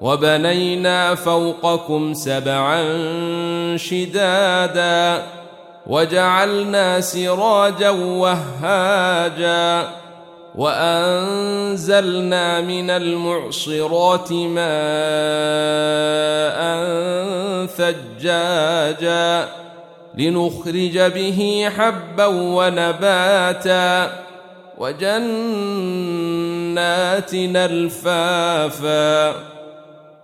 وبنينا فوقكم سبعا شدادا وجعلنا سراجا وهاجا وأنزلنا من المعصرات ماء ثجاجا لنخرج به حبا ونباتا وجنات الفافا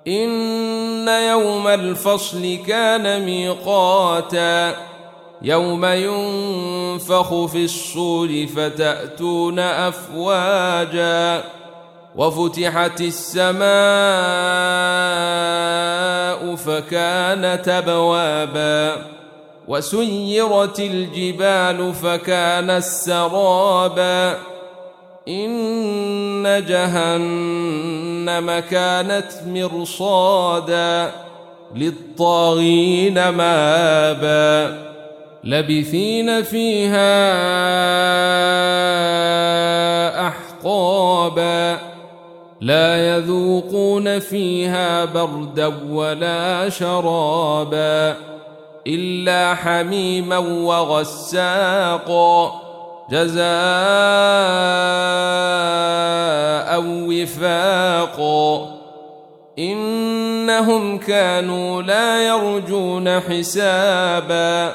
إن يوم الفصل كان ميقاتا يوم ينفخ في الصور فتأتون أفواجا وفتحت السماء فكانت أبوابا وسيرت الجبال فكانت سرابا إن جهنم كانت مرصادا للطاغين مآبا لبثين فيها أحقابا لا يذوقون فيها بردا ولا شرابا إلا حميما وغساقا جزاء وفاقا إنهم كانوا لا يرجون حسابا.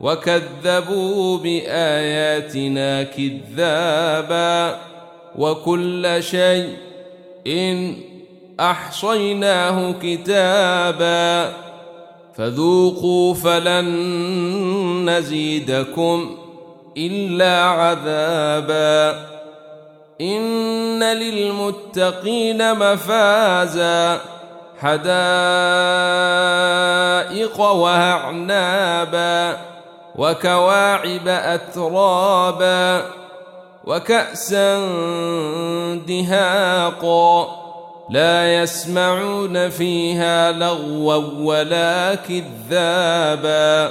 وكذبوا بآياتنا كذابا. وكل شيء إن أحصيناه كتابا. فذوقوا فلن نزيدكم. إلا عذابا. إن للمتقين مفازا. حدائق وأعنابا. وكواعب أترابا. وكأسا دهاقا. لا يسمعون فيها لغوا ولا كذابا.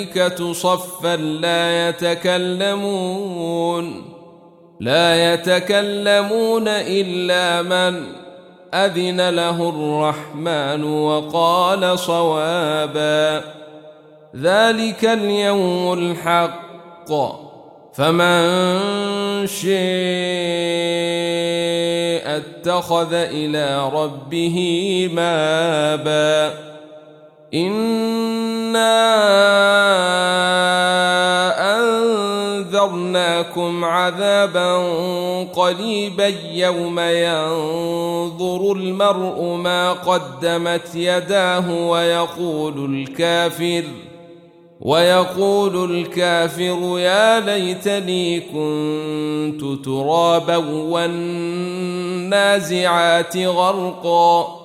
والملائكة صفا لا يتكلمون لا يتكلمون إلا من أذن له الرحمن وقال صوابا. ذلك اليوم الحق فمن شاء اتخذ إلى ربه مآبا. إنا انذرناكم عذابا قريبا يوم ينظر المرء ما قدمت يداه ويقول الكافر ويقول الكافر يا ليتني كنت ترابا والنازعات غرقا